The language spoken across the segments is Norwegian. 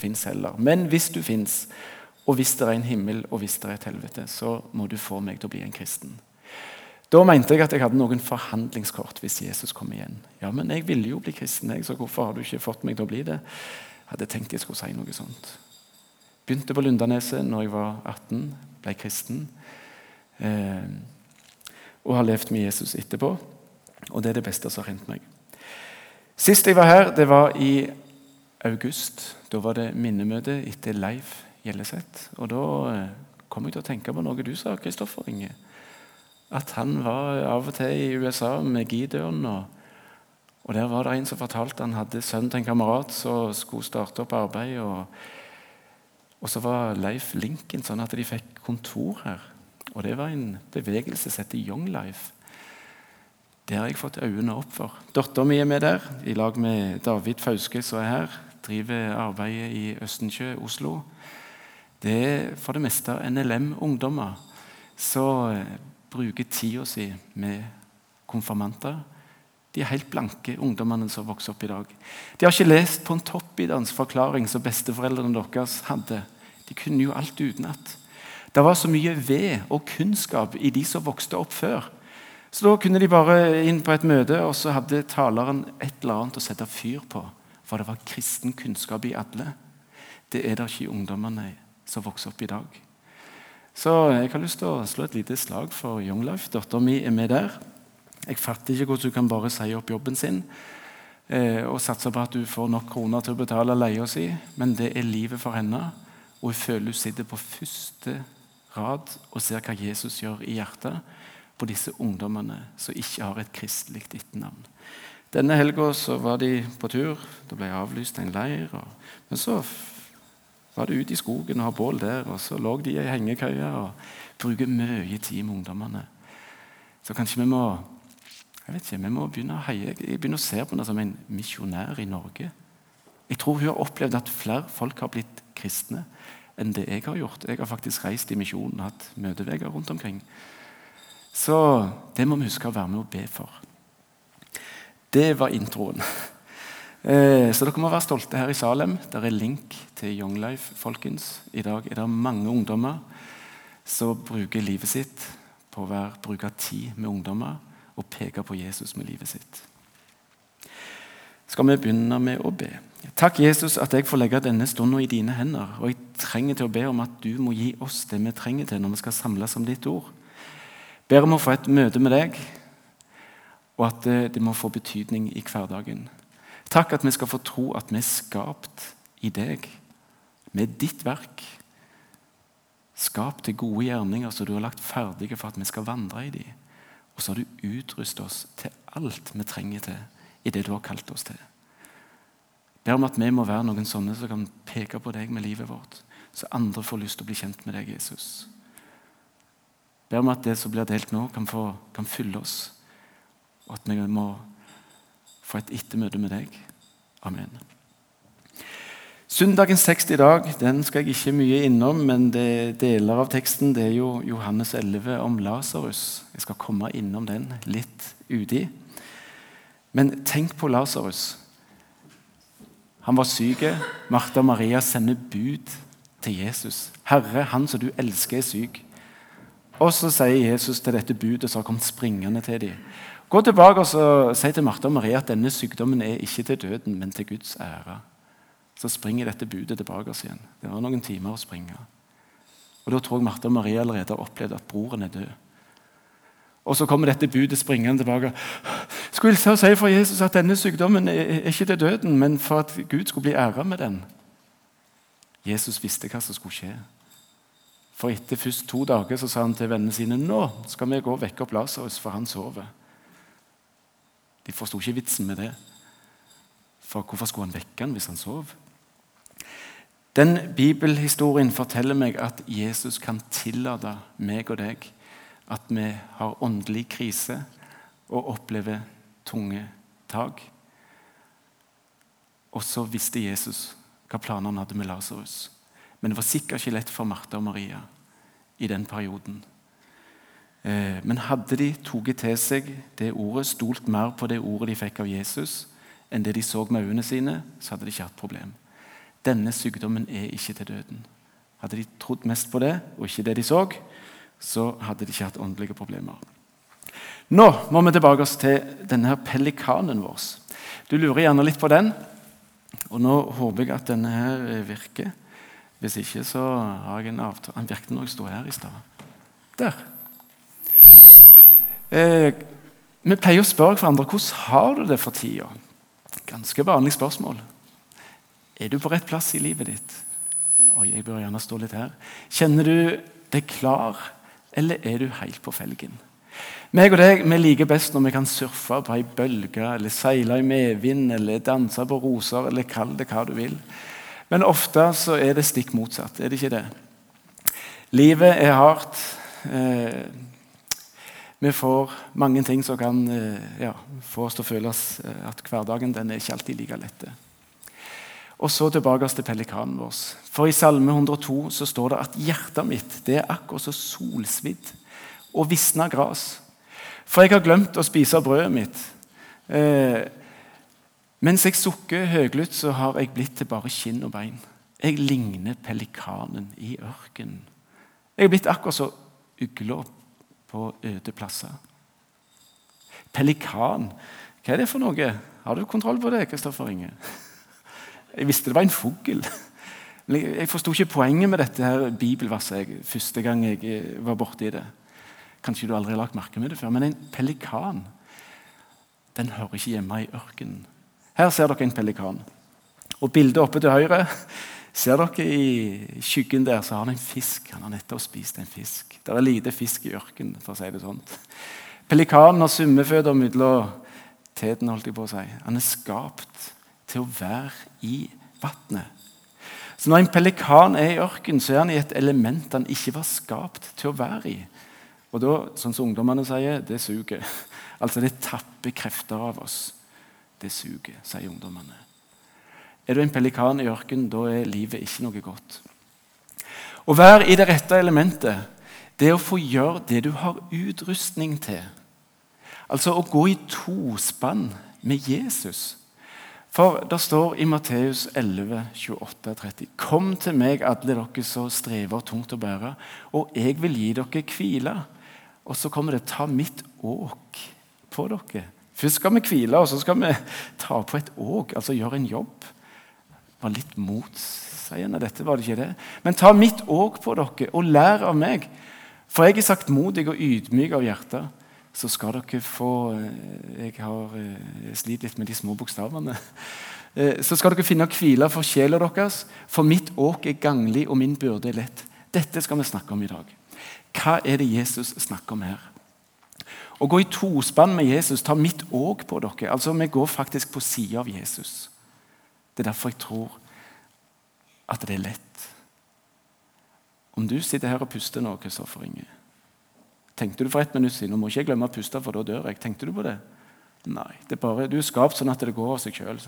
fins heller. Men hvis du fins, og hvis det er en himmel og hvis det er et helvete, så må du få meg til å bli en kristen. Da mente jeg at jeg hadde noen forhandlingskort hvis Jesus kom igjen. Ja, men jeg ville jo bli kristen, jeg, så hvorfor har du ikke fått meg til å bli det? Jeg hadde tenkt jeg skulle si noe sånt. Begynte på Lundaneset når jeg var 18, ble kristen. Eh, og har levd med Jesus etterpå. Og det er det beste som har hendt meg. Sist jeg var her, det var i august. Da var det minnemøte etter Leif Gjelleseth. Og da eh, kom jeg til å tenke på noe du sa, Kristoffer Inge. At han var av og til i USA med Gideon. Og, og der var det en som fortalte han hadde sønnen til en kamerat som skulle starte opp arbeid. Og, og så var Leif Lincoln sånn at de fikk kontor her. Og det var en bevegelse som heter Young Life. Det har jeg fått øynene opp for. Dattera mi er med der, i lag med David Fauske, som er her. Driver arbeidet i Østensjø, Oslo. Det er for det meste NLM-ungdommer som eh, bruker tida si med konfirmanter. De er helt blanke, ungdommene som vokser opp i dag. De har ikke lest på en toppidans forklaring som besteforeldrene deres hadde. De kunne jo alt utenat. Det var så mye ved og kunnskap i de som vokste opp før. Så Da kunne de bare inn på et møte, og så hadde taleren et eller annet å sette fyr på. For det var kristen kunnskap i alle. Det er det ikke i ungdommene som vokser opp i dag. Så jeg har lyst til å slå et lite slag for Young Life. Dattera mi er med der. Jeg fatter ikke hvordan du kan bare si opp jobben sin eh, og satse på at du får nok kroner til å betale leia si, men det er livet for henne. Og hun føler hun sitter på første rad og ser hva Jesus gjør i hjertet på disse ungdommene som ikke har et kristelig etternavn. Denne helga var de på tur. Det ble avlyst en leir. Og, men så var det ute i skogen og ha bål der. Og så lå de i hengekøye og bruker mye tid med ungdommene. Så kanskje vi må jeg vet ikke, vi må begynne å heie. Jeg begynner å se på henne som en misjonær i Norge. Jeg tror hun har opplevd at flere folk har blitt kristne enn det jeg har gjort. Jeg har faktisk reist i misjonen og hatt møteveier rundt omkring. Så det må vi huske å være med og be for. Det var introen. Eh, så dere må være stolte her i Salem. Der er link til Young Life, folkens. I dag er det mange ungdommer som bruker livet sitt på å bruke tid med ungdommer og peke på Jesus med livet sitt. Skal vi begynne med å be? Takk, Jesus, at jeg får legge denne stunden i dine hender. Og jeg trenger til å be om at du må gi oss det vi trenger til når vi skal samles om ditt ord ber om å få et møte med deg, og at det, må få betydning i hverdagen. Takk at vi skal få tro at vi er skapt i deg, med ditt verk. Skapt til gode gjerninger som du har lagt ferdige for at vi skal vandre i dem. Og så har du utrustet oss til alt vi trenger til i det du har kalt oss til. Ber om at vi må være noen sånne som kan peke på deg med livet vårt, så andre får lyst til å bli kjent med deg, Jesus. Ber om at det som blir delt nå, kan, få, kan fylle oss, og at vi må få et ettermøte med deg. Amen. Søndagens tekst i dag den skal jeg ikke mye innom, men det, deler av teksten det er jo Johannes 11 om Lasarus. Jeg skal komme innom den litt uti. Men tenk på Lasarus. Han var syk. Martha og Maria sender bud til Jesus. 'Herre, han som du elsker, er syk.' Og så sier Jesus til dette budet som har kommet springende til dem Gå tilbake og si til Martha og Maria at denne sykdommen er ikke til døden, men til Guds ære. Så springer dette budet tilbake igjen. Det var noen timer å springe. Og Da tror jeg Martha og Maria allerede har opplevd at broren er død. Og så kommer dette budet springende tilbake. Skulle hilse og si for Jesus at denne sykdommen er ikke til døden, men for at Gud skulle bli æra med den. Jesus visste hva som skulle skje. For etter først to dager så sa han til vennene sine nå skal vi gå og vekke opp Lasarus, for han sover. De forsto ikke vitsen med det. For hvorfor skulle han vekke han hvis han sov? Den bibelhistorien forteller meg at Jesus kan tillate meg og deg at vi har åndelig krise og opplever tunge tak. Og så visste Jesus hva planene hadde med Lasarus. Men det var sikkert ikke lett for Martha og Maria i den perioden. Eh, men hadde de tatt til seg det ordet, stolt mer på det ordet de fikk av Jesus, enn det de så med øynene sine, så hadde de ikke hatt problem. denne sykdommen er ikke til døden. Hadde de trodd mest på det, og ikke det de så, så hadde de ikke hatt åndelige problemer. Nå må vi tilbake oss til denne her pelikanen vår. Du lurer gjerne litt på den. Og nå håper jeg at denne her virker. Hvis ikke, så har jeg en avtale Han virket når jeg sto her i stad. Der. Eh, vi pleier å spørre hverandre hvordan har du det for tida. Ganske vanlig spørsmål. Er du på rett plass i livet ditt? Oi, jeg bør gjerne stå litt her. Kjenner du deg klar, eller er du helt på felgen? Meg og deg vi liker best når vi kan surfe på ei bølge, eller seile i medvind, eller danse på roser, eller kall det hva du vil. Men ofte så er det stikk motsatt. Er det ikke det? Livet er hardt. Eh, vi får mange ting som kan eh, ja, få oss til å føle eh, at hverdagen den er ikke alltid like lett. Og så tilbake til pelikanen vår. For I Salme 102 så står det at hjertet mitt det er akkurat så solsvidd og visna gras. For jeg har glemt å spise brødet mitt. Eh, mens jeg sukker høylytt, så har jeg blitt til bare skinn og bein. Jeg ligner pelikanen i ørkenen. Jeg er blitt akkurat så ugla på øde plasser. Pelikan, hva er det for noe? Har du kontroll på det, Kristoffer Inge? Jeg visste det var en fugl. Jeg forsto ikke poenget med dette her bibelverset første gang jeg eh, var borti det. Kanskje du aldri har lagt merke med det før, men en pelikan den hører ikke hjemme i ørkenen. Her ser dere en pelikan. Og Bildet oppe til høyre ser dere i skyggen der, så har han en fisk. Han har nettopp spist en fisk. Det er lite fisk i ørkenen. for å si det sånt. Pelikanen har summeføtter mellom teten, holdt jeg på å si. Han er skapt til å være i vannet. Så Når en pelikan er i ørkenen, så er han i et element han ikke var skapt til å være i. Og da, sånn som ungdommene sier, det suger. Altså, det tapper krefter av oss. Det suger, sier ungdommene. Er du en pelikan i ørkenen, da er livet ikke noe godt. Å være i det rette elementet, det er å få gjøre det du har utrustning til. Altså å gå i tospann med Jesus. For det står i Matteus 11, 28-30.: Kom til meg, alle dere som strever tungt å bære, og jeg vil gi dere hvile. Og så kommer det 'ta mitt åk på dere'. Først skal vi hvile, og så skal vi ta på et åk, altså gjøre en jobb. Det var litt motsiende, dette, var det ikke det? Men ta mitt åk på dere, og lær av meg. For jeg er sagt modig og ydmyk av hjertet, så skal dere få eh, Jeg har eh, slitt litt med de små bokstavene. Eh, så skal dere finne hvile for sjela deres, for mitt åk er ganglig, og min byrde er lett. Dette skal vi snakke om i dag. Hva er det Jesus snakker om her? Å gå i tospann med Jesus tar mitt åk på dere. Altså, Vi går faktisk på sida av Jesus. Det er derfor jeg tror at det er lett. Om du sitter her og puster nå, Kristoffer Inge Tenkte du for ett minutt siden nå må ikke jeg glemme å puste, for da dør jeg. Tenkte du på det? Nei. det er bare, Du er skapt sånn at det går av seg sjøl.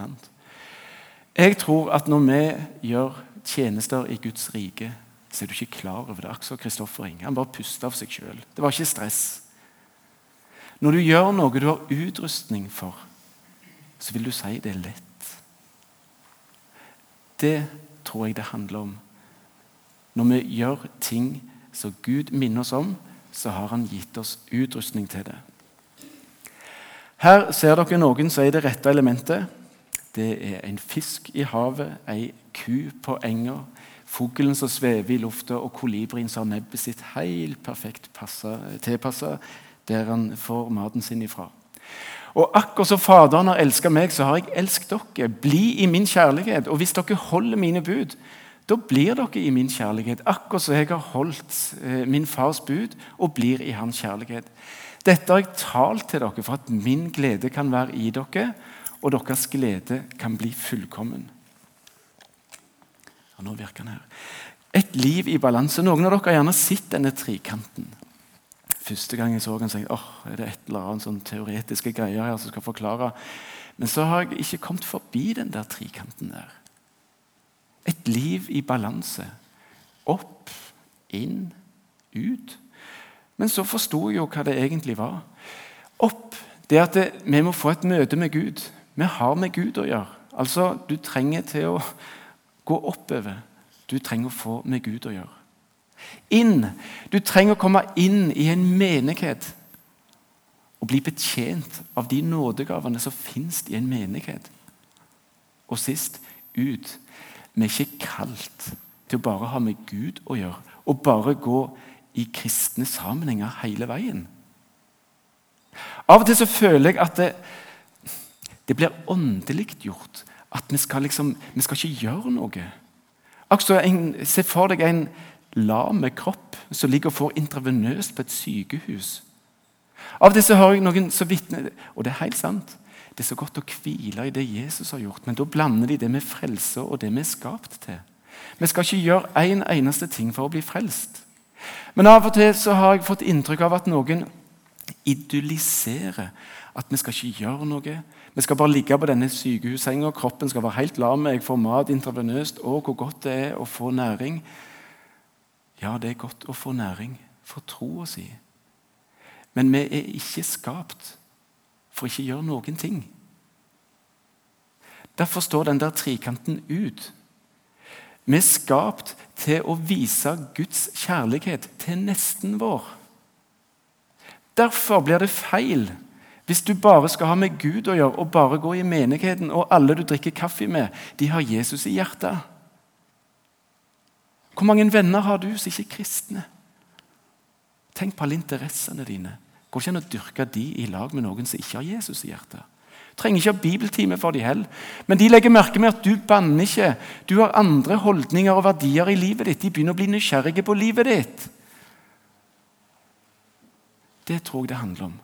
Jeg tror at når vi gjør tjenester i Guds rike, så er du ikke klar over det. Akkurat som Kristoffer Inge. Han bare puster av seg sjøl. Det var ikke stress. Når du gjør noe du har utrustning for, så vil du si det er lett. Det tror jeg det handler om. Når vi gjør ting som Gud minner oss om, så har Han gitt oss utrustning til det. Her ser dere noen som er det rette elementet. Det er en fisk i havet, ei ku på enga, Fuglen som svever i lufta, og kolibrien som har nebbet sitt helt perfekt tilpassa der han får maten sin ifra. Og akkurat som Faderen har elska meg, så har jeg elsket dere. Bli i min kjærlighet. Og hvis dere holder mine bud, da blir dere i min kjærlighet. Akkurat som jeg har holdt eh, min fars bud og blir i hans kjærlighet. Dette har jeg talt til dere for at min glede kan være i dere, og deres glede kan bli fullkommen nå virker den her. Et liv i balanse. Noen av dere har gjerne sett denne trikanten. Første gang jeg så den, tenkte jeg åh, er det et eller annet sånn teoretiske greier her som skal forklare. Men så har jeg ikke kommet forbi den der trikanten der. Et liv i balanse. Opp, inn, ut. Men så forsto jeg jo hva det egentlig var. Opp, det at det, vi må få et møte med Gud. Vi har med Gud å gjøre. Altså, Du trenger til å gå oppover. Du trenger å få med Gud å gjøre. Inn. Du trenger å komme inn i en menighet og bli betjent av de nådegavene som fins i en menighet. Og sist ut. Vi er ikke kalt til å bare ha med Gud å gjøre og bare gå i kristne sammenhenger hele veien. Av og til så føler jeg at det, det blir åndeliggjort. At vi skal, liksom, vi skal ikke gjøre noe. Altså, en, Se for deg en lam kropp som ligger og får intravenøst på et sykehus. Av det så hører jeg noen som vitner, og det er helt sant. Det er så godt å hvile i det Jesus har gjort, men da blander de det med frelse og det vi er skapt til. Vi skal ikke gjøre én en eneste ting for å bli frelst. Men av og til så har jeg fått inntrykk av at noen idylliserer at vi skal ikke gjøre noe. Vi skal bare ligge på denne sykehussenga, kroppen skal være helt lam, jeg får mat intravenøst. og hvor godt det er å få næring. Ja, det er godt å få næring for troa si. Men vi er ikke skapt for ikke å gjøre noen ting. Derfor står den der trikanten ut. Vi er skapt til å vise Guds kjærlighet til nesten vår. Derfor blir det feil hvis du bare skal ha med Gud å gjøre og bare gå i menigheten, og alle du drikker kaffe med, de har Jesus i hjertet. Hvor mange venner har du som ikke er kristne? Tenk på alle interessene dine. Går ikke an å dyrke de i lag med noen som ikke har Jesus i hjertet? Trenger ikke ha bibeltime for de heller. Men de legger merke med at du banner ikke. Du har andre holdninger og verdier i livet ditt. De begynner å bli nysgjerrige på livet ditt. Det tror jeg det handler om.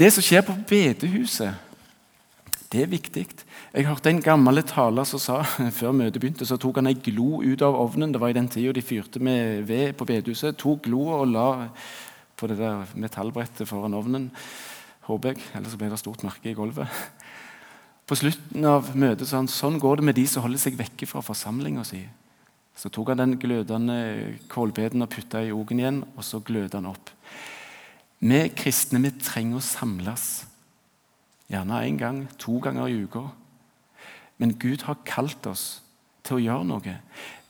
Det som skjer på bedehuset, det er viktig. Jeg hørte en gammel taler som sa før møtet begynte, så tok han ei glo ut av ovnen. Det var i den tida de fyrte med ved på bedehuset. Tok gloa og la på det der metallbrettet foran ovnen. håper jeg, Ellers ble det stort merke i gulvet. På slutten av møtet sa han sånn går det med de som holder seg vekke fra forsamlinga si. Så tok han den glødende kålbeden og putta i ogen igjen, og så glødde han opp. Vi kristne vi trenger å samles. Gjerne én gang, to ganger i uka. Men Gud har kalt oss til å gjøre noe.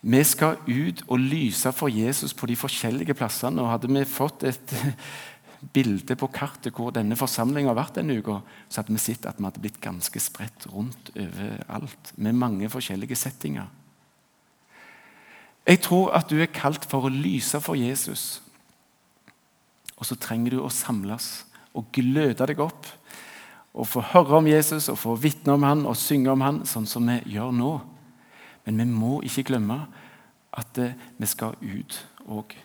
Vi skal ut og lyse for Jesus på de forskjellige plassene. og Hadde vi fått et bilde på kartet hvor denne forsamlingen har vært denne uka, så hadde vi sett at vi hadde blitt ganske spredt rundt overalt, med mange forskjellige settinger. Jeg tror at du er kalt for å lyse for Jesus. Og så trenger du å samles og gløde deg opp og få høre om Jesus og få vitne om han og synge om han, sånn som vi gjør nå. Men vi må ikke glemme at eh, vi skal ut òg.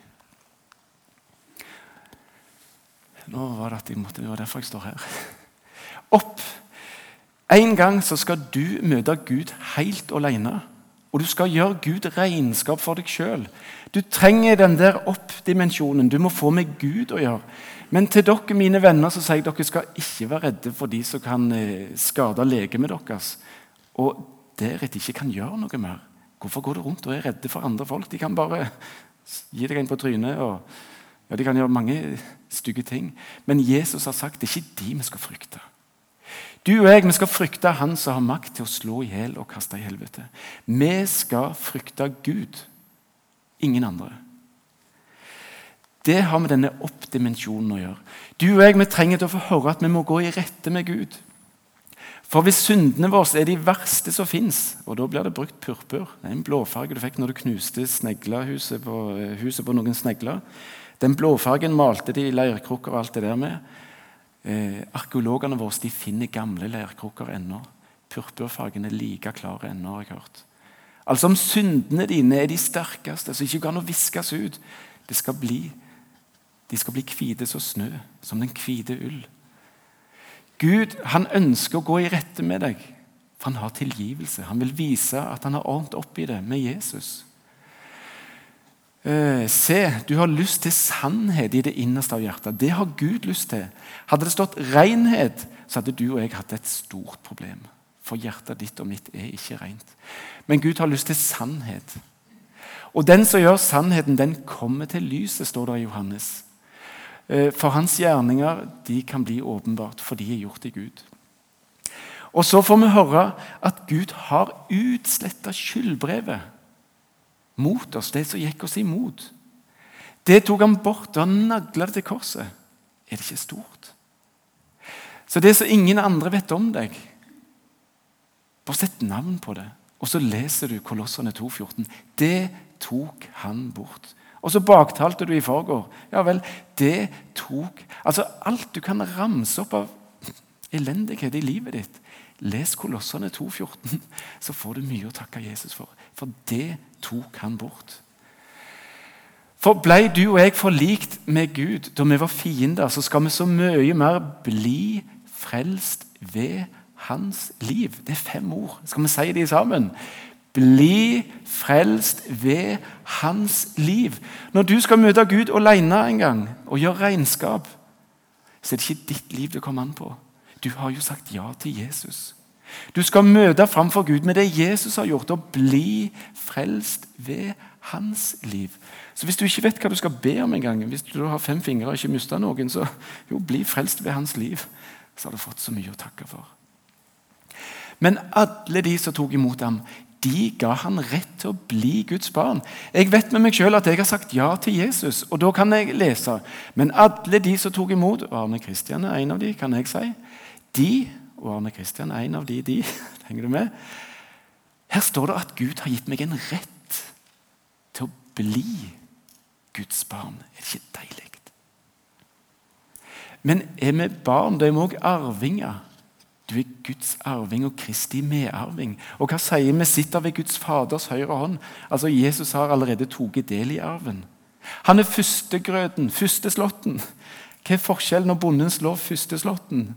Nå var det at jeg måtte, det var derfor jeg står her. Opp! En gang så skal du møte Gud helt alene. Og du skal gjøre Gud regnskap for deg sjøl. Du trenger den der opp-dimensjonen. Du må få med Gud å gjøre. Men til dere mine venner så sier jeg dere skal ikke være redde for de som kan eh, skade legemet deres. Og deretter ikke kan gjøre noe mer. Hvorfor går du rundt og er redde for andre folk? De kan bare gi deg en på trynet. og ja, De kan gjøre mange stygge ting. Men Jesus har sagt det er ikke de vi skal frykte. Du og jeg vi skal frykte Han som har makt til å slå i hjel og kaste i helvete. Vi skal frykte Gud, ingen andre. Det har med denne oppdimensjonen å gjøre. Du og jeg vi trenger til å få høre at vi må gå i rette med Gud. For hvis syndene våre er de verste som fins, og da blir det brukt purpur Det er en blåfarge du fikk når du knuste sneglehuset på, huset på noen snegler. Den blåfargen malte de leirkrukker og alt det der med. Eh, arkeologene våre de finner gamle leirkrukker ennå. Purpurfargen er like klar ennå, har jeg hørt. Altså Om syndene dine er de sterkeste, så ikke kan viskes ut det skal bli, De skal bli hvite som snø, som den hvite ull. Gud han ønsker å gå i rette med deg, for han har tilgivelse. Han vil vise at han har ordnet opp i det med Jesus. Eh, se, du har lyst til sannhet i det innerste av hjertet. Det har Gud lyst til. Hadde det stått renhet, så hadde du og jeg hatt et stort problem. For hjertet ditt og mitt er ikke rent. Men Gud har lyst til sannhet. Og den som gjør sannheten, den kommer til lyset, står det i Johannes. Eh, for hans gjerninger de kan bli åpenbart, for de er gjort i Gud. Og så får vi høre at Gud har utsletta skyldbrevet mot oss, det som gikk oss imot. Det tok han bort, og han nagla det til korset. Er det ikke stort? Så det som ingen andre vet om deg Bare sett navn på det, og så leser du Kolossene 2,14. Det tok han bort. Og så baktalte du i forgår. Ja vel, det tok Altså alt du kan ramse opp av elendighet i livet ditt. Les Kolossene 2,14, så får du mye å takke Jesus for. For det tok han bort. For blei du og jeg forlikt med Gud da vi var fiender, så skal vi så mye mer bli frelst ved hans liv. Det er fem ord. Skal vi si de sammen? Bli frelst ved hans liv. Når du skal møte Gud alene en gang og gjøre regnskap, så er det ikke ditt liv det kommer an på. Du har jo sagt ja til Jesus. Du skal møte framfor Gud med det Jesus har gjort, og bli frelst ved hans liv. Så Hvis du ikke vet hva du skal be om en gang, hvis du har fem fingre og ikke mister noen, så jo, bli frelst ved hans liv. Så har du fått så mye å takke for. Men alle de som tok imot ham, de ga han rett til å bli Guds barn. Jeg vet med meg selv at jeg har sagt ja til Jesus, og da kan jeg lese. Men alle de som tok imot Arne Kristian er en av de, kan jeg si. De, og Arne Kristian er en av de, de, henger du med? Her står det at Gud har gitt meg en rett til å bli Guds barn. Er det ikke deilig? Men er vi barn, da er vi òg arvinger. Du er Guds arving og Kristi medarving. Og hva sier vi sitter ved Guds Faders høyre hånd? Altså, Jesus har allerede tatt del i arven. Han er førstegrøten, førsteslåtten. Hva er forskjellen når bonden slår førsteslåtten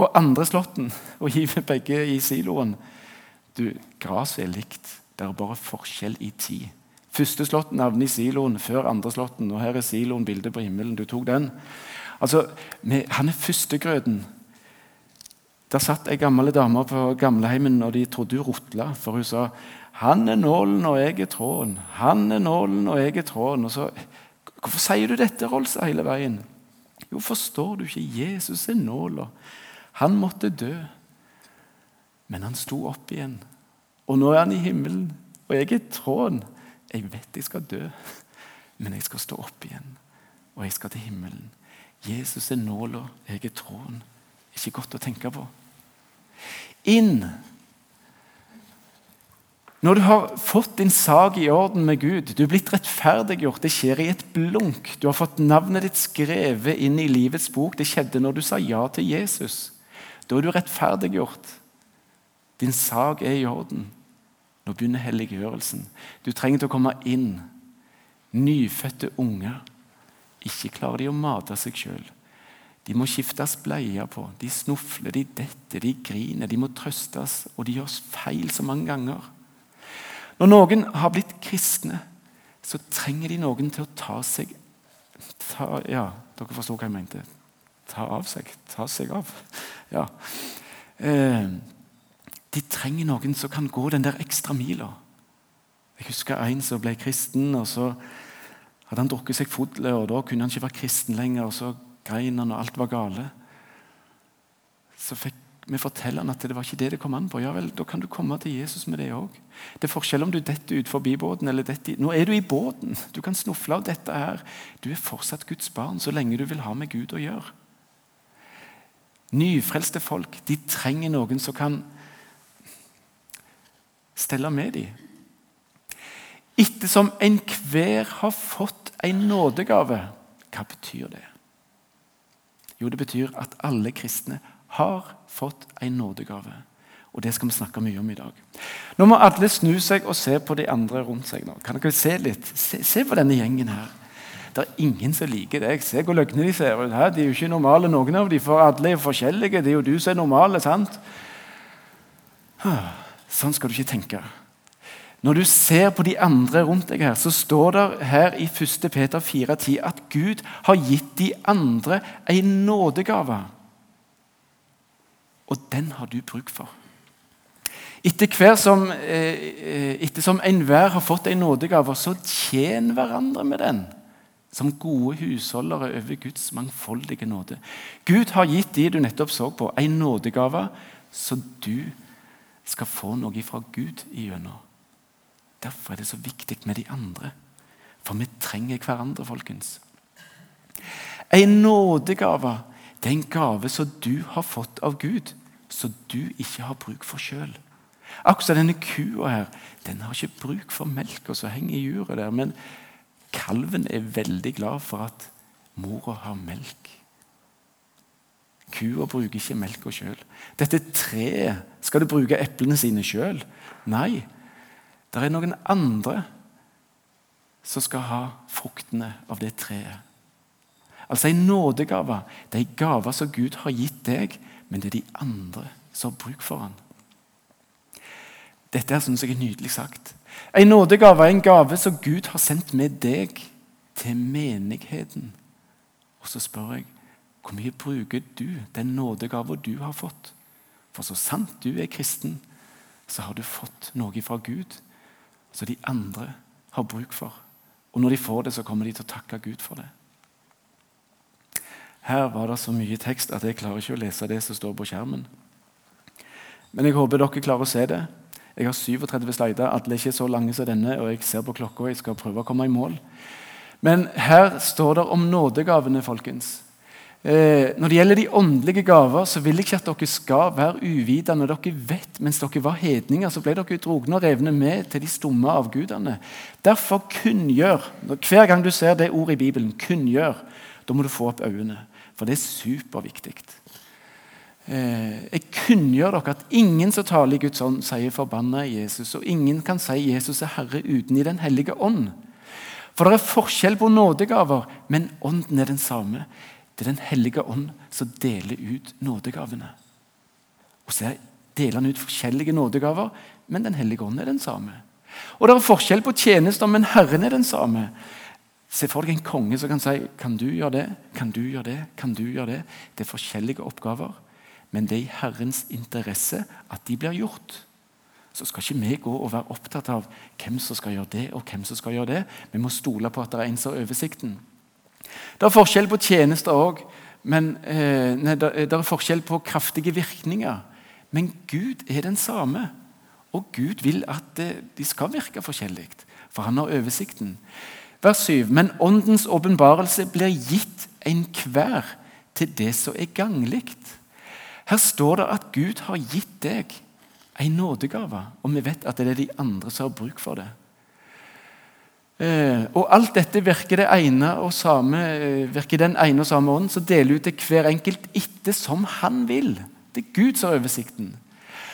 og andre slåtten og hiver begge i siloen? Du, Gresset er likt. Det er bare forskjell i tid. Første slåtten havner i siloen før andre slåtten. Og her er siloen bildet på himmelen. Du tok den. Altså, Han er førstegrøten. Der satt ei gammel dame på gamleheimen, og de trodde hun rotla. For hun sa 'Han er nålen, og jeg er tråden'. 'Han er nålen, og jeg er tråden'. Og så, 'Hvorfor sier du dette, Rolsa, hele veien?' Jo, forstår du ikke? Jesus er nåla. Han måtte dø. Men han sto opp igjen. Og nå er han i himmelen, og jeg er tråden. Jeg vet jeg skal dø, men jeg skal stå opp igjen, og jeg skal til himmelen. Jesus er nåla, jeg er tråden. Ikke godt å tenke på inn. Når du har fått din sak i orden med Gud, du er blitt rettferdiggjort, det skjer i et blunk. Du har fått navnet ditt skrevet inn i livets bok. Det skjedde når du sa ja til Jesus. Da er du rettferdiggjort. Din sak er i orden. Nå begynner helliggjørelsen. Du trenger til å komme inn. Nyfødte unger. Ikke klarer de å mate seg sjøl. De må skiftes bleier på. De snufler, de detter, de griner. De må trøstes, og de gjør feil så mange ganger. Når noen har blitt kristne, så trenger de noen til å ta seg ta, Ja, dere forstår hva jeg mente. Ta av seg. Ta seg av. Ja. Eh, de trenger noen som kan gå den der ekstra mila. Jeg husker en som ble kristen, og så hadde han drukket seg full, og da kunne han ikke være kristen lenger. og så grein han, og alt var gale. Så fikk vi fortelle han at det var ikke det det kom an på. Ja vel, Da kan du komme til Jesus med det òg. Det er forskjell om du detter ut forbi båten eller detter Nå er du i båten. Du kan snufle av dette her. Du er fortsatt Guds barn så lenge du vil ha med Gud å gjøre. Nyfrelste folk de trenger noen som kan stelle med dem. Ettersom enhver har fått en nådegave, hva betyr det? Jo, det betyr at alle kristne har fått en nådegave. Og Det skal vi snakke mye om i dag. Nå må alle snu seg og se på de andre rundt seg. nå. Kan dere Se litt? Se, se på denne gjengen her. Det er ingen som liker deg. Se hvor løgne de ser ut. her. De er jo ikke normale, noen av dem, for alle er forskjellige. Det er jo du som er normale, sant? Sånn skal du ikke tenke. Når du ser på de andre rundt deg, her, så står det her i 1. Peter 4,10 at Gud har gitt de andre en nådegave. Og den har du bruk for. Etter hver som, eh, etter som enhver har fått en nådegave, så tjen hverandre med den. Som gode husholdere over Guds mangfoldige nåde. Gud har gitt de du nettopp så på, en nådegave så du skal få noe fra Gud igjennom. Derfor er det så viktig med de andre. For vi trenger hverandre, folkens. En nådegave det er en gave som du har fått av Gud, som du ikke har bruk for sjøl. Akkurat denne kua her, den har ikke bruk for melka som henger i juret der. Men kalven er veldig glad for at mora har melk. Kua bruker ikke melka sjøl. Dette treet, skal det bruke eplene sine sjøl? Nei. Det er noen andre som skal ha fruktene av det treet. Altså En nådegave det er en gave som Gud har gitt deg, men det er de andre som har bruk for den. Dette er, synes jeg er nydelig sagt. En nådegave er en gave som Gud har sendt med deg til menigheten. Og så spør jeg hvor mye bruker du den nådegava du har fått? For så sant du er kristen, så har du fått noe fra Gud som de andre har bruk for. Og når de får det, så kommer de til å takke Gud for det. Her var det så mye tekst at jeg klarer ikke å lese det som står på skjermen. Men jeg håper dere klarer å se det. Jeg har 37 slider. Alle er ikke så lange som denne, og jeg ser på klokka. Jeg skal prøve å komme i mål. Men her står det om nådegavene, folkens. Eh, når det gjelder de åndelige gaver, så vil jeg ikke at dere skal være uvitende. Dere vet, Mens dere var hedninger, så ble dere drogne og revne med til de stumme avgudene. Derfor kunngjør. Hver gang du ser det ordet i Bibelen, kunngjør, da må du få opp øynene. For det er superviktig. Eh, jeg kunngjør dere at ingen som taler i Guds ånd, sier 'forbanna Jesus'. Og ingen kan si 'Jesus er Herre' uten i Den hellige ånd. For det er forskjell på nådegaver, men ånden er den samme. Det er Den hellige ånd som deler ut nådegavene. Og så deler han ut forskjellige nådegaver, men Den hellige ånd er den samme. Og det er forskjell på tjenester, men Herren er den samme. Se for deg en konge som kan si kan du gjøre det, kan du gjøre det, kan du gjøre det. Det er forskjellige oppgaver, men det er i Herrens interesse at de blir gjort. Så skal ikke vi gå og være opptatt av hvem som skal gjøre det, og hvem som skal gjøre det. Vi må stole på at det er en som har oversikten. Det er forskjell på tjenester òg, eh, det er forskjell på kraftige virkninger. Men Gud er den samme, og Gud vil at eh, de skal virke forskjellig, for han har oversikten. Vers 7. Men Åndens åpenbarelse blir gitt enhver til det som er ganglig. Her står det at Gud har gitt deg en nådegave, og vi vet at det er de andre som har bruk for det. Eh, og alt dette virker, det ene og samme, eh, virker den ene og samme ånd, som deler ut til hver enkelt etter som han vil. Det er Gud som har oversikten.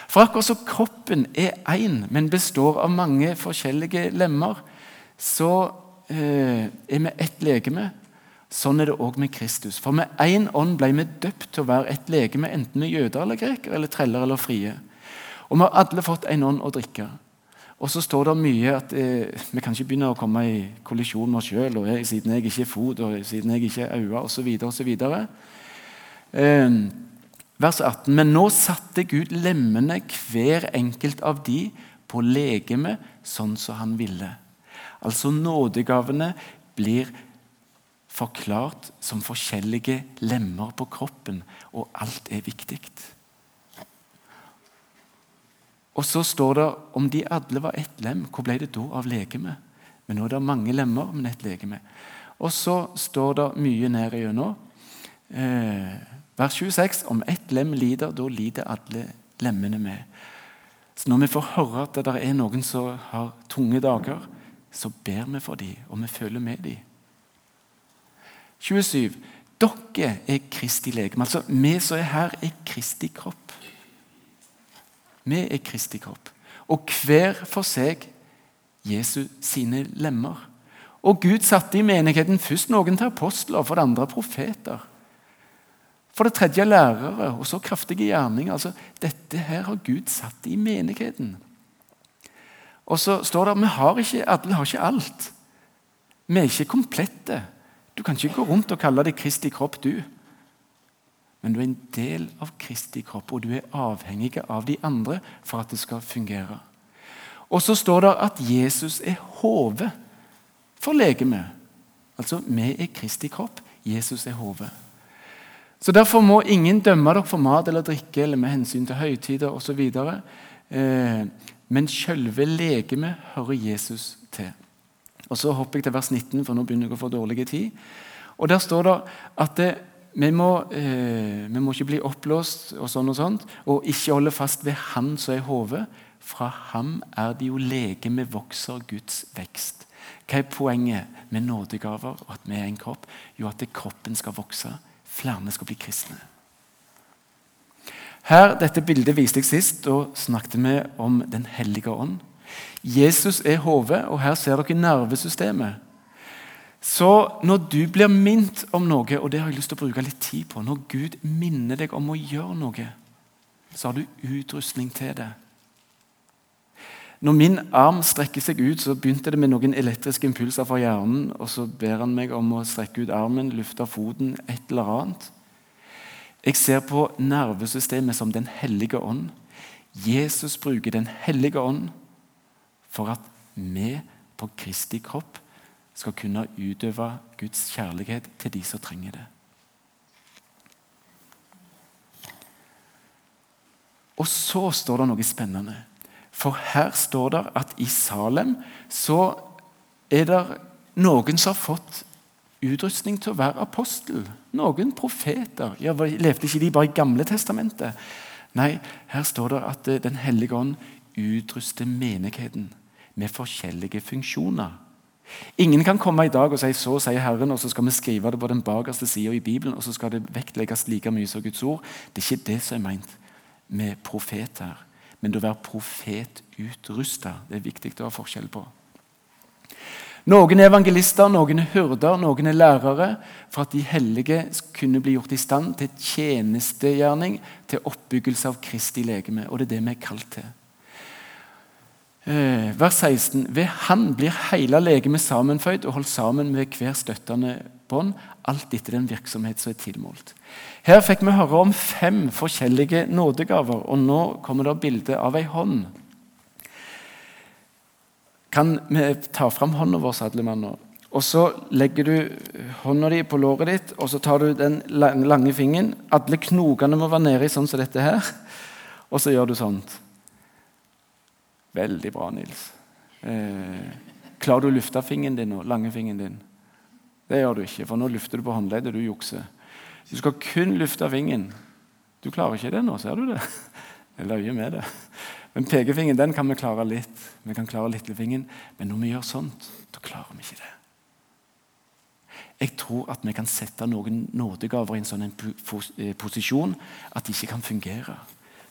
For akkurat som kroppen er én, men består av mange forskjellige lemmer, så Eh, er vi ett legeme. Sånn er det òg med Kristus. For med én ånd ble vi døpt til å være et legeme, enten vi jøder eller grekere, eller treller eller frie. Og vi har alle fått en ånd å drikke. Og så står det mye at eh, vi kan ikke begynne å komme i kollisjon med oss sjøl, siden jeg ikke er fot, og siden jeg ikke er øyne, osv. osv. Eh, vers 18. Men nå satte Gud lemmene, hver enkelt av de, på legeme sånn som han ville. Altså nådegavene blir forklart som forskjellige lemmer på kroppen, og alt er viktig. Og så står det om de alle var ett lem, hvor ble det da av legemet? Men nå er det mange lemmer, men ett legeme. Og så står det mye ned igjennom. Eh, vers 26. Om ett lem lider, da lider alle lemmene med. Så når vi får høre at det er noen som har tunge dager, så ber vi for dem, og vi føler med dem. 27. Dere er Kristi legeme. Altså, vi som er her, er Kristi kropp. Vi er Kristi kropp. Og hver for seg Jesus sine lemmer. Og Gud satte i menigheten først noen til apostler, for det andre profeter. For det tredje lærere, og så kraftige gjerninger. Altså, dette her har Gud satt i menigheten. Og så står det at vi har ikke, alle har ikke alt. Vi er ikke komplette. Du kan ikke gå rundt og kalle deg Kristi kropp, du. Men du er en del av Kristi kropp, og du er avhengig av de andre for at det skal fungere. Og så står det at Jesus er hodet for legemet. Altså, vi er Kristi kropp, Jesus er hodet. Så Derfor må ingen dømme dere for mat eller drikke eller med hensyn til høytider osv. Eh, men selve legemet hører Jesus til. Og Så hopper jeg til vers 19, for nå begynner jeg å få dårlig tid. Og Der står det at det, vi, må, eh, vi må ikke bli oppblåst og sånn og sånt, og ikke holde fast ved Han som er hodet. Fra ham er det jo legemet vokser Guds vekst. Hva er poenget med nådegaver og at vi er en kropp? Jo, at kroppen skal vokse. Flere skal bli kristne. Her, Dette bildet viste jeg sist. Da snakket vi om Den hellige ånd. Jesus er hodet, og her ser dere nervesystemet. Så når du blir minnet om noe, og det har jeg lyst til å bruke litt tid på Når Gud minner deg om å gjøre noe, så har du utrustning til det. Når min arm strekker seg ut, så begynte det med noen elektriske impulser fra hjernen. og Så ber han meg om å strekke ut armen, lufte foten, et eller annet. Jeg ser på nervesystemet som Den hellige ånd. Jesus bruker Den hellige ånd for at vi på Kristi kropp skal kunne utøve Guds kjærlighet til de som trenger det. Og så står det noe spennende. For her står det at i Salem så er det noen som har fått utrustning til å være apostel. Noen profeter. Ja, levde ikke de bare i Gamle testamentet? Nei, her står det at eh, Den hellige ånd utruster menigheten med forskjellige funksjoner. Ingen kan komme i dag og si 'så sier Herren', og så skal vi skrive det på den bakerste sida i Bibelen, og så skal det vektlegges like mye som Guds ord. Det er ikke det som er meint med profet her men å være profetutrusta. Det er viktig å ha forskjell på. Noen er evangelister, noen er hyrder, noen er lærere. For at de hellige kunne bli gjort i stand til tjenestegjerning, til oppbyggelse av Kristi legeme. Og det er det vi er kalt til. Eh, vers 16. Ved Han blir hele legemet sammenføyd og holdt sammen med hver støttende bånd, alt etter den virksomhet som er tilmålt. Her fikk vi høre om fem forskjellige nådegaver, og nå kommer det bilde av ei hånd. Kan vi ta fram hånda vår, Adlemann, nå? Og så legger du hånda di på låret ditt, og så tar du den lange fingeren. Alle knokene må være nede i sånn som dette her. Og så gjør du sånt. Veldig bra, Nils. Eh, klarer du å lufte fingeren din nå? Langefingeren din? Det gjør du ikke, for nå lufter du på håndleddet. Du jukser. Du skal kun lufte fingeren. Du klarer ikke det nå, ser du det? Jeg løyer med det. Men pekefingeren den kan vi klare litt. Vi kan klare lillefingeren. Men når vi gjør sånt, da klarer vi ikke det. Jeg tror at vi kan sette noen nådegaver i en sånn eh, posisjon at de ikke kan fungere.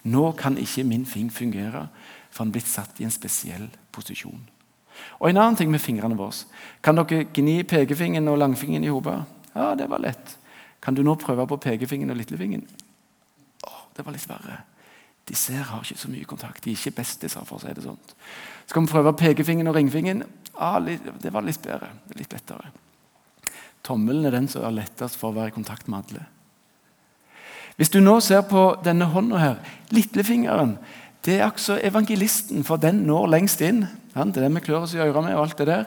Nå kan ikke min fing fungere, for han er blitt satt i en spesiell posisjon. Og En annen ting med fingrene våre. Kan dere gni pekefingeren og langfingeren i hodet? Ja, det var lett. Kan du nå prøve på pekefingeren og lillefingeren? Åh, det var litt verre. Disse her har ikke så mye kontakt. De er ikke bestiser, for å si det sånn. Skal vi prøve pekefingeren og ringfingeren? Ah, det var litt bedre. Litt lettere. Tommelen er den som er lettest for å være i kontakt med alle. Hvis du nå ser på denne hånda her, lillefingeren det er altså evangelisten, for den når lengst inn. Det er det vi klør oss i øret med. og alt det der.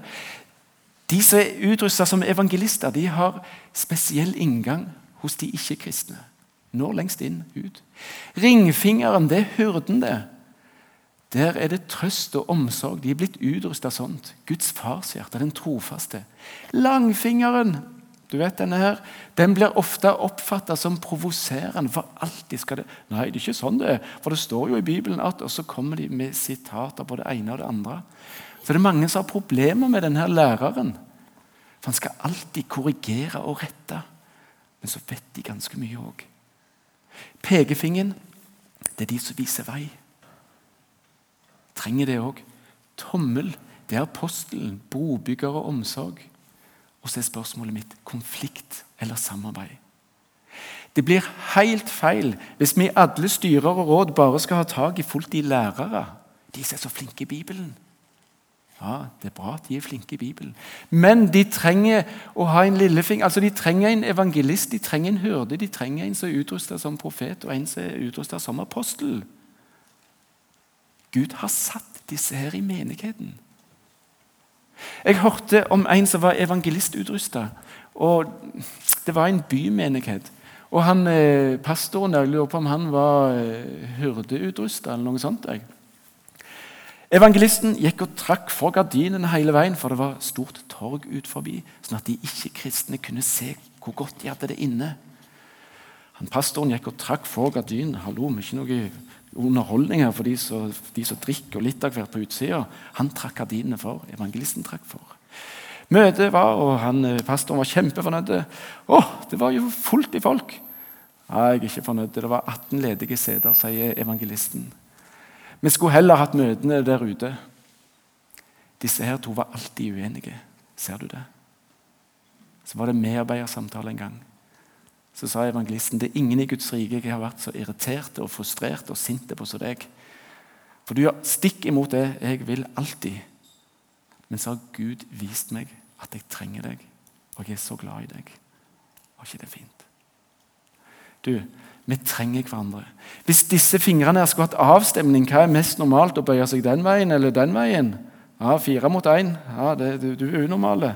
De som er utrusta som evangelister, de har spesiell inngang hos de ikke-kristne. Når lengst inn ut. Ringfingeren, det er hyrden, det. Der er det trøst og omsorg. De er blitt utrusta sånt. Guds farshjerte, den trofaste. Langfingeren, du vet denne her, den blir ofte oppfatta som provoserende. For alltid skal det Nei, det er ikke sånn det er. For det står jo i Bibelen at Og så kommer de med sitater på det ene og det andre. Så det er mange som har problemer med denne læreren. For han skal alltid korrigere og rette. Men så vet de ganske mye òg. Pekefingeren, det er de som viser vei. Trenger det òg. Tommel, det er apostelen, bobygger og omsorg. Og så er spørsmålet mitt konflikt eller samarbeid. Det blir helt feil hvis vi i alle styrer og råd bare skal ha tak i fullt de lærere. De som er så flinke i Bibelen. Ja, Det er bra at de er flinke i Bibelen. Men de trenger å ha en lillefing, Altså, De trenger en evangelist, de trenger en hyrde, de trenger en som er utrustet som profet, og en som er utrustet som apostel. Gud har satt disse her i menigheten. Jeg hørte om en som var evangelistutrusta. Det var en bymenighet. Og han, eh, pastoren jeg lurer på om han var eh, hyrdeutrusta eller noe sånt. Jeg. Evangelisten gikk og trakk for gardinene hele veien, for det var stort torg ut forbi, sånn at de ikke-kristne kunne se hvor godt de hadde det inne. Han Pastoren gikk og trakk for gardinen. Hallo, vi ikke noe underholdning her for de som, de som drikker litt av hvert på utsida. Han trakk gardinene for. Evangelisten trakk for. Møtet var, og han, eh, pastoren var kjempefornøyd. Å, det var jo fullt i folk! Nei, jeg er ikke fornøyd. Det var 18 ledige seter, sier evangelisten. Vi skulle heller hatt møtene der ute. Disse her to var alltid uenige. Ser du det? Så var det medarbeidersamtale en gang. Så sa evangelisten det er ingen i Guds rike jeg har vært så irritert og frustrert og sint på som deg. For du gjør stikk imot det jeg vil alltid. Men så har Gud vist meg at jeg trenger deg, og jeg er så glad i deg. Var ikke det fint? Du, vi trenger hverandre. Hvis disse fingrene her skulle hatt avstemning, hva er mest normalt? Å bøye seg den veien eller den veien? Ja, Fire mot én. Ja, du, du, er unormal.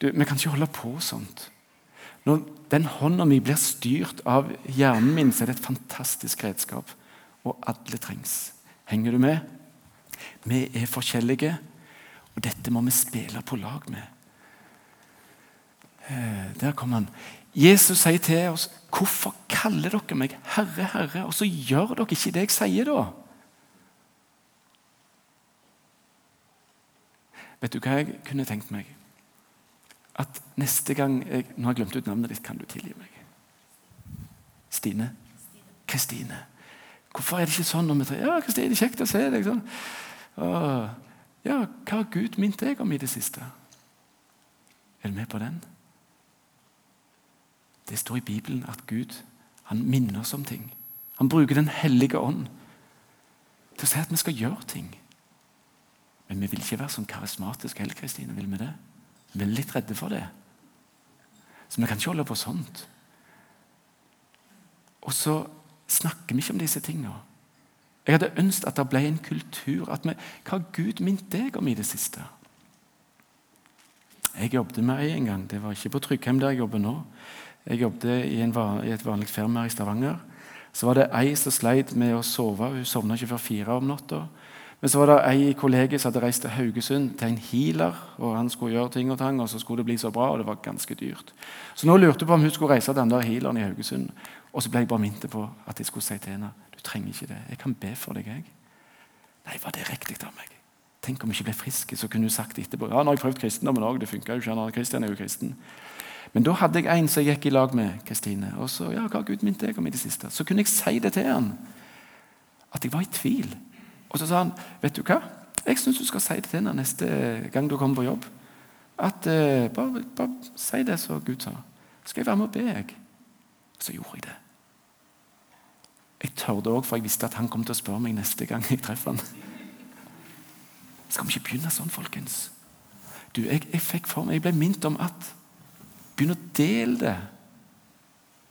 vi kan ikke holde på sånt. Når den hånda mi blir styrt av hjernen min, så er det et fantastisk redskap. Og alle trengs. Henger du med? Vi er forskjellige, og dette må vi spille på lag med. Eh, der kom han. Jesus sier til oss, 'Hvorfor kaller dere meg Herre, Herre?' Og så gjør dere ikke det jeg sier, da. Vet du hva jeg kunne tenkt meg? At neste gang jeg, Nå har jeg glemt ut navnet ditt. Kan du tilgi meg? Stine? Kristine. Hvorfor er det ikke sånn når vi tre, Ja, Kristine, kjekt å se deg. sånn. Ja, Hva har Gud minnet deg om i det siste? Er du med på den? Det står i Bibelen at Gud han minner oss om ting. Han bruker Den hellige ånd til å si at vi skal gjøre ting. Men vi vil ikke være sånn karismatiske heller, Kristine. Vil vi det? Vi er litt redde for det. Så vi kan ikke holde på sånt. Og så snakker vi ikke om disse tingene. Jeg hadde ønsket at det ble en kultur at vi, Hva har Gud minnet deg om i det siste? Jeg jobbet med ei en gang. Det var ikke på Tryggheim der jeg jobber nå. Jeg jobbet i, i et vanlig firma i Stavanger. Så var det ei som sleit med å sove. Hun sovna ikke før fire om natta. Men så var det ei i kollegiet som hadde reist til Haugesund til en healer. og Han skulle gjøre ting og tang, og så skulle det bli så bra, og det var ganske dyrt. Så nå lurte jeg på om hun skulle reise til den der healeren i Haugesund. Og så ble jeg bare minnet på at jeg skulle si til henne du trenger ikke det. Jeg kan be for deg. jeg. Nei, var det riktig av meg? Tenk om jeg ikke ble frisk, så kunne hun sagt etterpå ja, nå har jeg prøvd kristendommen òg. Det funka jo ikke. Kristian er jo kristen. Men da hadde jeg en som jeg gikk i lag med Kristine. Og så, ja, hva Gud minnet deg om i det siste? Så kunne jeg si det til han. At jeg var i tvil. Og så sa han, vet du hva? Jeg syns du skal si det til henne neste gang du kommer på jobb. At uh, bare, bare, si det som Gud sa. Skal jeg være med og be, jeg? Så gjorde jeg det. Jeg tørde òg, for jeg visste at han kom til å spørre meg neste gang jeg treffer han. Skal vi ikke begynne sånn, folkens? Du, jeg, jeg fikk for meg, jeg ble minnet om at Begynn å dele det.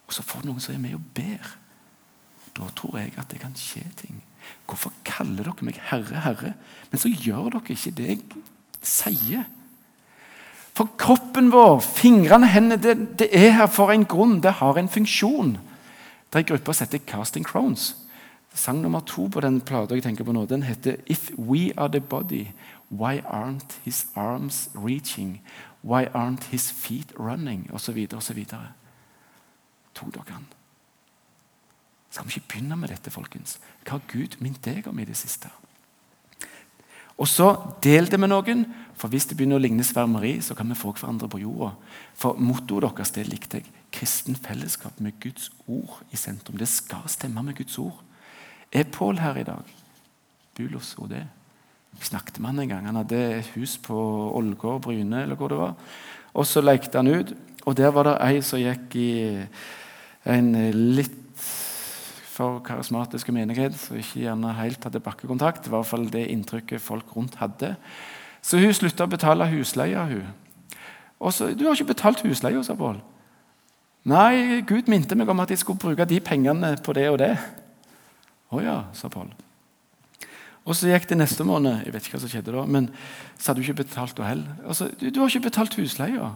Og så får du noen som er med og ber. Da tror jeg at det kan skje ting. Hvorfor kaller dere meg Herre, Herre? Men så gjør dere ikke det jeg sier. For kroppen vår, fingrene, hendene, det, det, er her for en grunn. Det har en funksjon. Det er en gruppe som heter Casting Crones. Sang nummer to på den plata jeg tenker på nå, den heter If We Are The Body, Why Aren't His Arms Reaching? Why aren't his feet running? Så videre. Tok dere han? Skal vi ikke begynne med dette, folkens? Hva har Gud minnet deg om i det siste? Og så Del det med noen, for hvis det begynner å ligne svermeri, så kan vi få hverandre på jorda. For mottoet deres det likte jeg. Kristen fellesskap med Guds ord i sentrum. Det skal stemme med Guds ord. Er Pål her i dag? Bulos og det. Jeg snakket med han en gang. Han hadde et hus på Ålgård, Bryne, eller hvor det var. Og så lekte han ut, og der var det ei som gikk i en litt for karismatiske menighet, som ikke gjerne helt hadde bakkekontakt. Det var i hvert fall det inntrykket folk rundt hadde. Så hun slutta å betale husleia. Og så, 'Du har ikke betalt husleia', sa Pål. 'Nei, Gud minte meg om at jeg skulle bruke de pengene på det og det'. 'Å ja', sa Pål. Og så gikk det neste måned, jeg vet ikke hva som skjedde da, men så hadde hun ikke betalt da heller. Altså, du, du, har ikke betalt husleia.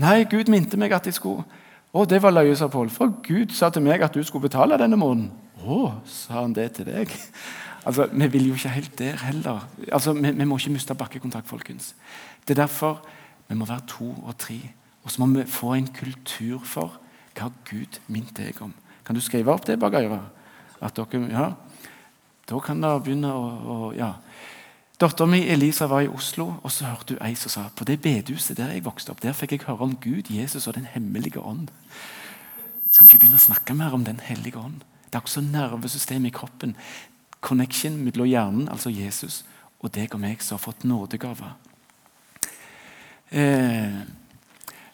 Nei, Gud minte meg at jeg skulle Å, det var løye, sa Pål. For Gud sa til meg at du skulle betale denne måneden. Å, sa han det til deg? Altså, Vi vil jo ikke helt der heller. Altså, vi, vi må ikke miste bakkekontakt, folkens. Det er derfor vi må være to og tre. Og så må vi få en kultur for hva Gud minte deg om. Kan du skrive opp det øret? At dere, ja, Da kan dere begynne å, å ja. Dattera mi Elisa var i Oslo, og så hørte hun ei som sa på det bedehuset der jeg vokste opp, der fikk jeg høre om Gud, Jesus og Den hemmelige ånd. Skal vi ikke begynne å snakke mer om Den hellige ånd? Det er også nervesystemet i kroppen. Connection mellom hjernen, altså Jesus, og deg og meg som har fått nådegaver. Eh,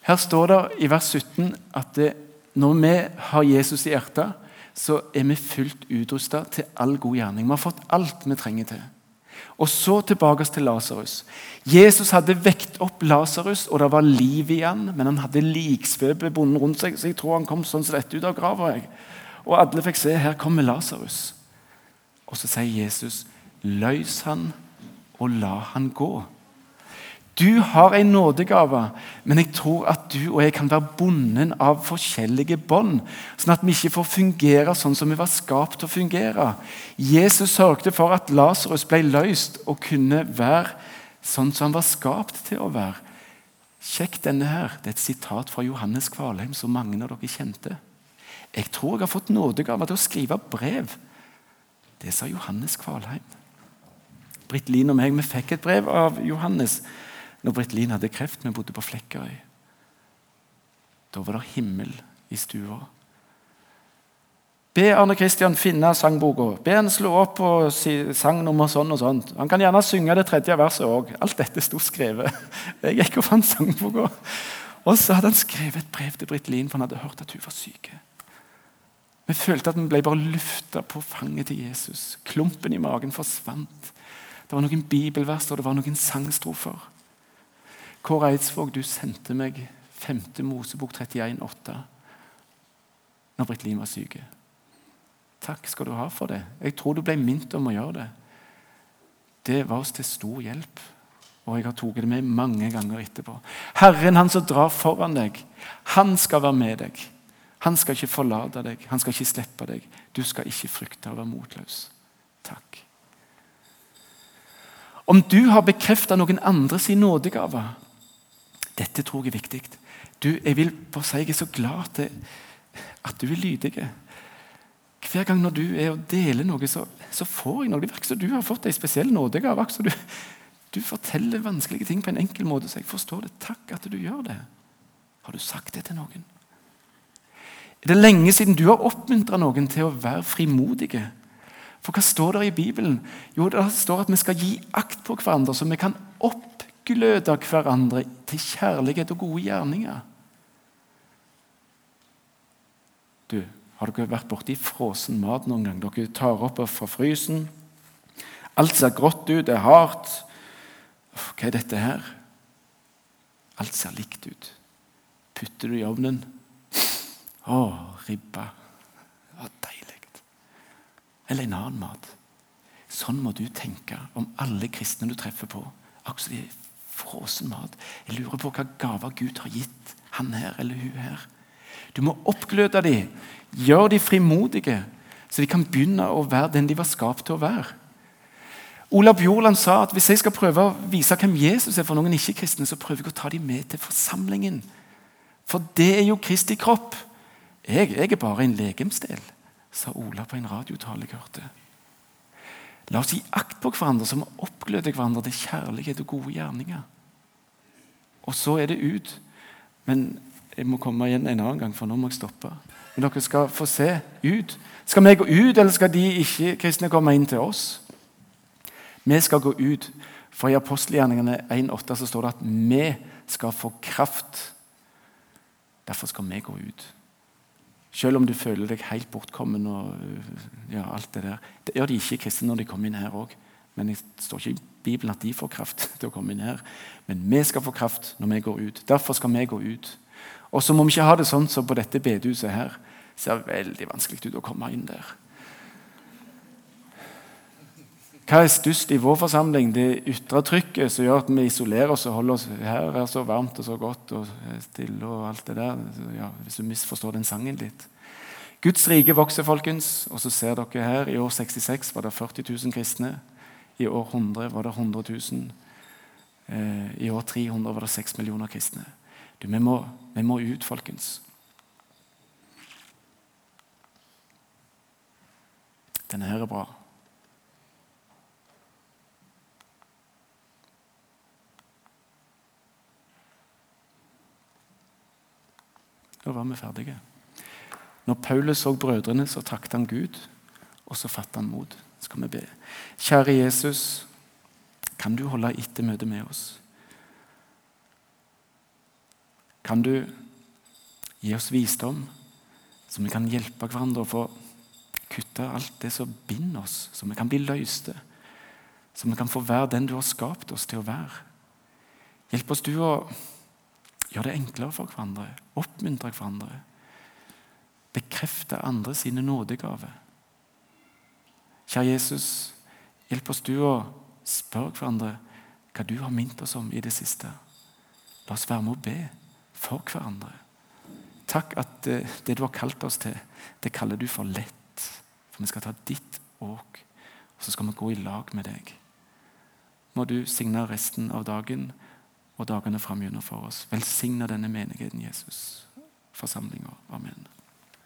her står det i vers 17 at det, når vi har Jesus i hjertet, så er vi fullt utrusta til all god gjerning. Vi har fått alt vi trenger til. Og så tilbake til Lasarus. Jesus hadde vekt opp Lasarus, og det var liv i han, men han hadde liksvøpe bonden rundt seg, så jeg tror han kom sånn som dette ut av grava. Og alle fikk se her kommer Lasarus. Og så sier Jesus, 'Løs han, og la han gå'. Du har en nådegave, men jeg tror at du og jeg kan være bonden av forskjellige bånd, sånn at vi ikke får fungere sånn som vi var skapt til å fungere. Jesus sørget for at Lasarus ble løst og kunne være sånn som han var skapt til å være. Sjekk denne her. Det er et sitat fra Johannes Kvalheim, som mange av dere kjente. Jeg tror jeg har fått nådegave til å skrive brev. Det sa Johannes Kvalheim. Britt Lien og meg vi fikk et brev av Johannes når Britt Lien hadde kreft. Vi bodde på Flekkerøy. Da var det himmel i stua. Be Arne Kristian finne sangboka. Be han slå opp på sangnummer sånn og sånn. Han kan gjerne synge det tredje verset òg. Alt dette sto skrevet. Jeg gikk og fant sangboka. Og så hadde han skrevet et brev til Britt Lien, for han hadde hørt at hun var syk. Vi følte at vi ble bare løfta på fanget til Jesus. Klumpen i magen forsvant. Det var noen bibelvers og det var noen sangstrofer. Kåre Eidsvåg, du sendte meg 5. Mosebok 31, 31,8 når Britt Lien var syk. Takk skal du ha for det. Jeg tror du ble minnet om å gjøre det. Det var oss til stor hjelp, og jeg har tatt det med mange ganger etterpå. Herren, han som drar foran deg, han skal være med deg. Han skal ikke forlate deg, han skal ikke slippe deg. Du skal ikke frykte å være motløs. Takk. Om du har bekrefta noen andre sin nådegave Dette tror jeg er viktig. Du, jeg vil bare si jeg er så glad til at du er lydig. Hver gang når du er og deler noe, så, så får jeg noe. Det virker som du har fått ei spesiell nådegave. Du, du forteller vanskelige ting på en enkel måte, så jeg forstår det. Takk at du gjør det. Har du sagt det til noen? Er det lenge siden du har oppmuntra noen til å være frimodige? For hva står det i Bibelen? Jo, Det står at vi skal gi akt på hverandre, så vi kan oppgløde hverandre til kjærlighet og gode gjerninger. Du, Har dere vært borti frossen mat noen gang? Dere tar opp fra frysen. Alt ser grått ut, det er hardt. Hva er dette her? Alt ser likt ut. Putter du i ovnen, å, ribba. Det var deilig. Eller en annen mat. Sånn må du tenke om alle kristne du treffer på. Akkurat de frossen mat. Jeg lurer på hva gaver Gud har gitt han her eller hun her. Du må oppgløde dem. Gjør dem frimodige, så de kan begynne å være den de var skapt til å være. Olav Bjorland sa at hvis jeg skal prøve å vise hvem Jesus er for noen ikke-kristne, så prøver jeg å ta dem med til forsamlingen. For det er jo Kristi kropp. Jeg, jeg er bare en legemsdel, sa Ola på en radiotale jeg hørte. La oss gi akt på hverandre så vi oppgløder hverandre til kjærlighet og gode gjerninger. Og så er det ut. Men jeg må komme igjen en annen gang, for nå må jeg stoppe. Men dere skal få se ut. Skal vi gå ut, eller skal de ikke-kristne komme inn til oss? Vi skal gå ut. For i apostelgjerningene 1,8 så står det at vi skal få kraft. Derfor skal vi gå ut. Selv om du føler deg helt bortkommen og ja, alt det der. Det gjør de ikke kristne når de kommer inn her òg. Men det står ikke i Bibelen at de får kraft til å komme inn her. Men vi skal få kraft når vi går ut. Derfor skal vi gå ut. Og så må vi ikke ha det sånn som på dette bedehuset her. Det ser veldig vanskelig ut å komme inn der. Hva er størst i vår forsamling? Det ytre trykket som gjør at vi isolerer oss og holder oss her er så varmt og så godt og stille og alt det der. Ja, hvis du misforstår den sangen litt. Guds rike vokser, folkens. Og så ser dere her, i år 66 var det 40 000 kristne. I år 100 var det 100 000. Eh, I år 300 var det 6 millioner kristne. Du, vi, må, vi må ut, folkens. Denne her er bra. Da var vi ferdige. Når Paulus så brødrene, så takket han Gud, og så fattet han mot. Skal vi be. Kjære Jesus, kan du holde etter møtet med oss? Kan du gi oss visdom, så vi kan hjelpe hverandre å få kutte alt det som binder oss, så vi kan bli løste, så vi kan få være den du har skapt oss til å være? Hjelp oss du å gjøre det enklere for hverandre, oppmuntre hverandre, bekrefte andre sine nådegaver. Kjære Jesus, hjelp oss du å spørre hverandre hva du har minnet oss om i det siste. La oss være med å be for hverandre. Takk at det du har kalt oss til, det kaller du for lett. For vi skal ta ditt åk, og så skal vi gå i lag med deg. Må du signe resten av dagen og dagene fram for oss. Velsigne denne menigheten, Jesus. Forsamlinga. Amen.